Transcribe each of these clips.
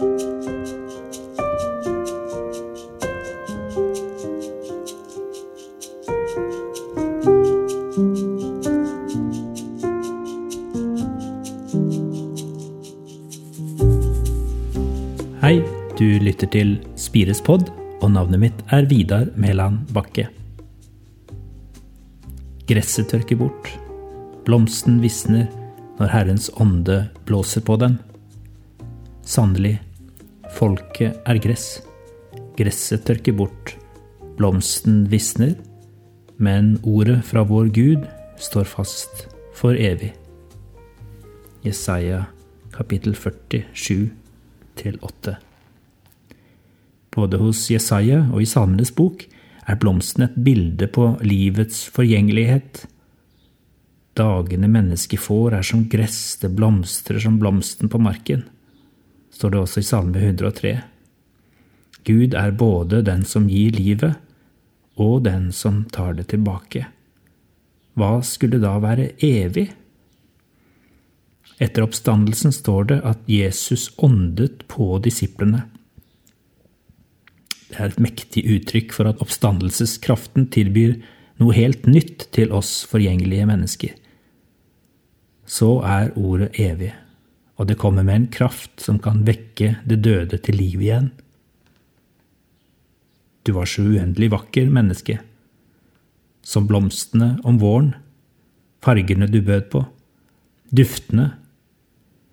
Hei, du lytter til Spires pod, og navnet mitt er Vidar Mæland Bakke. Gresset tørker bort, blomsten visner når Herrens ånde blåser på den. Sannelig, folket er gress. Gresset tørker bort, blomsten visner, men ordet fra vår Gud står fast for evig. Jesaja kapittel 47 til 8. Både hos Jesaja og i Salmenes bok er blomsten et bilde på livets forgjengelighet. Dagene mennesket får, er som gress, det blomstrer som blomsten på marken, står det også i Salme 103. Gud er både den som gir livet, og den som tar det tilbake. Hva skulle da være evig? Etter oppstandelsen står det at Jesus åndet på disiplene. Det er et mektig uttrykk for at oppstandelseskraften tilbyr noe helt nytt til oss forgjengelige mennesker. Så er ordet evig, og det kommer med en kraft som kan vekke det døde til liv igjen. Du var så uendelig vakker, menneske, som blomstene om våren, fargene du bød på, duftene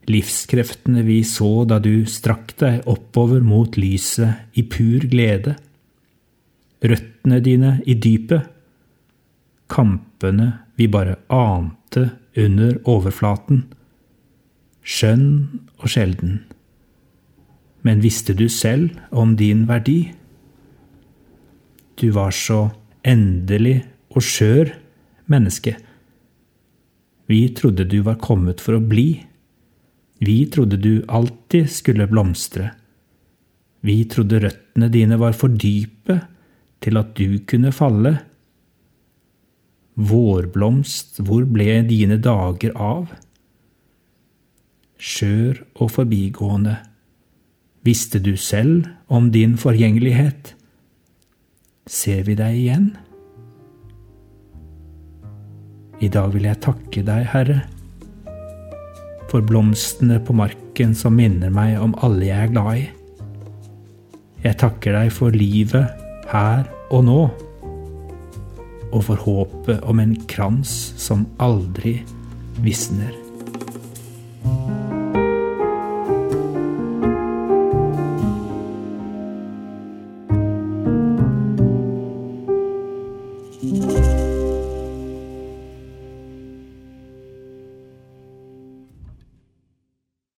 livskreftene vi så da du strakk deg oppover mot lyset i pur glede, røttene dine i dypet, kampene vi bare ante under overflaten, skjønn og sjelden. Men visste du selv om din verdi? Du var så endelig og skjør menneske. Vi trodde du var kommet for å bli. Vi trodde du alltid skulle blomstre. Vi trodde røttene dine var for dype til at du kunne falle. Vårblomst, hvor ble dine dager av? Skjør og forbigående, visste du selv om din forgjengelighet? Ser vi deg igjen? I dag vil jeg takke deg, Herre for blomstene på marken som minner meg om alle jeg er glad i. Jeg takker deg for livet her og nå, og for håpet om en krans som aldri visner.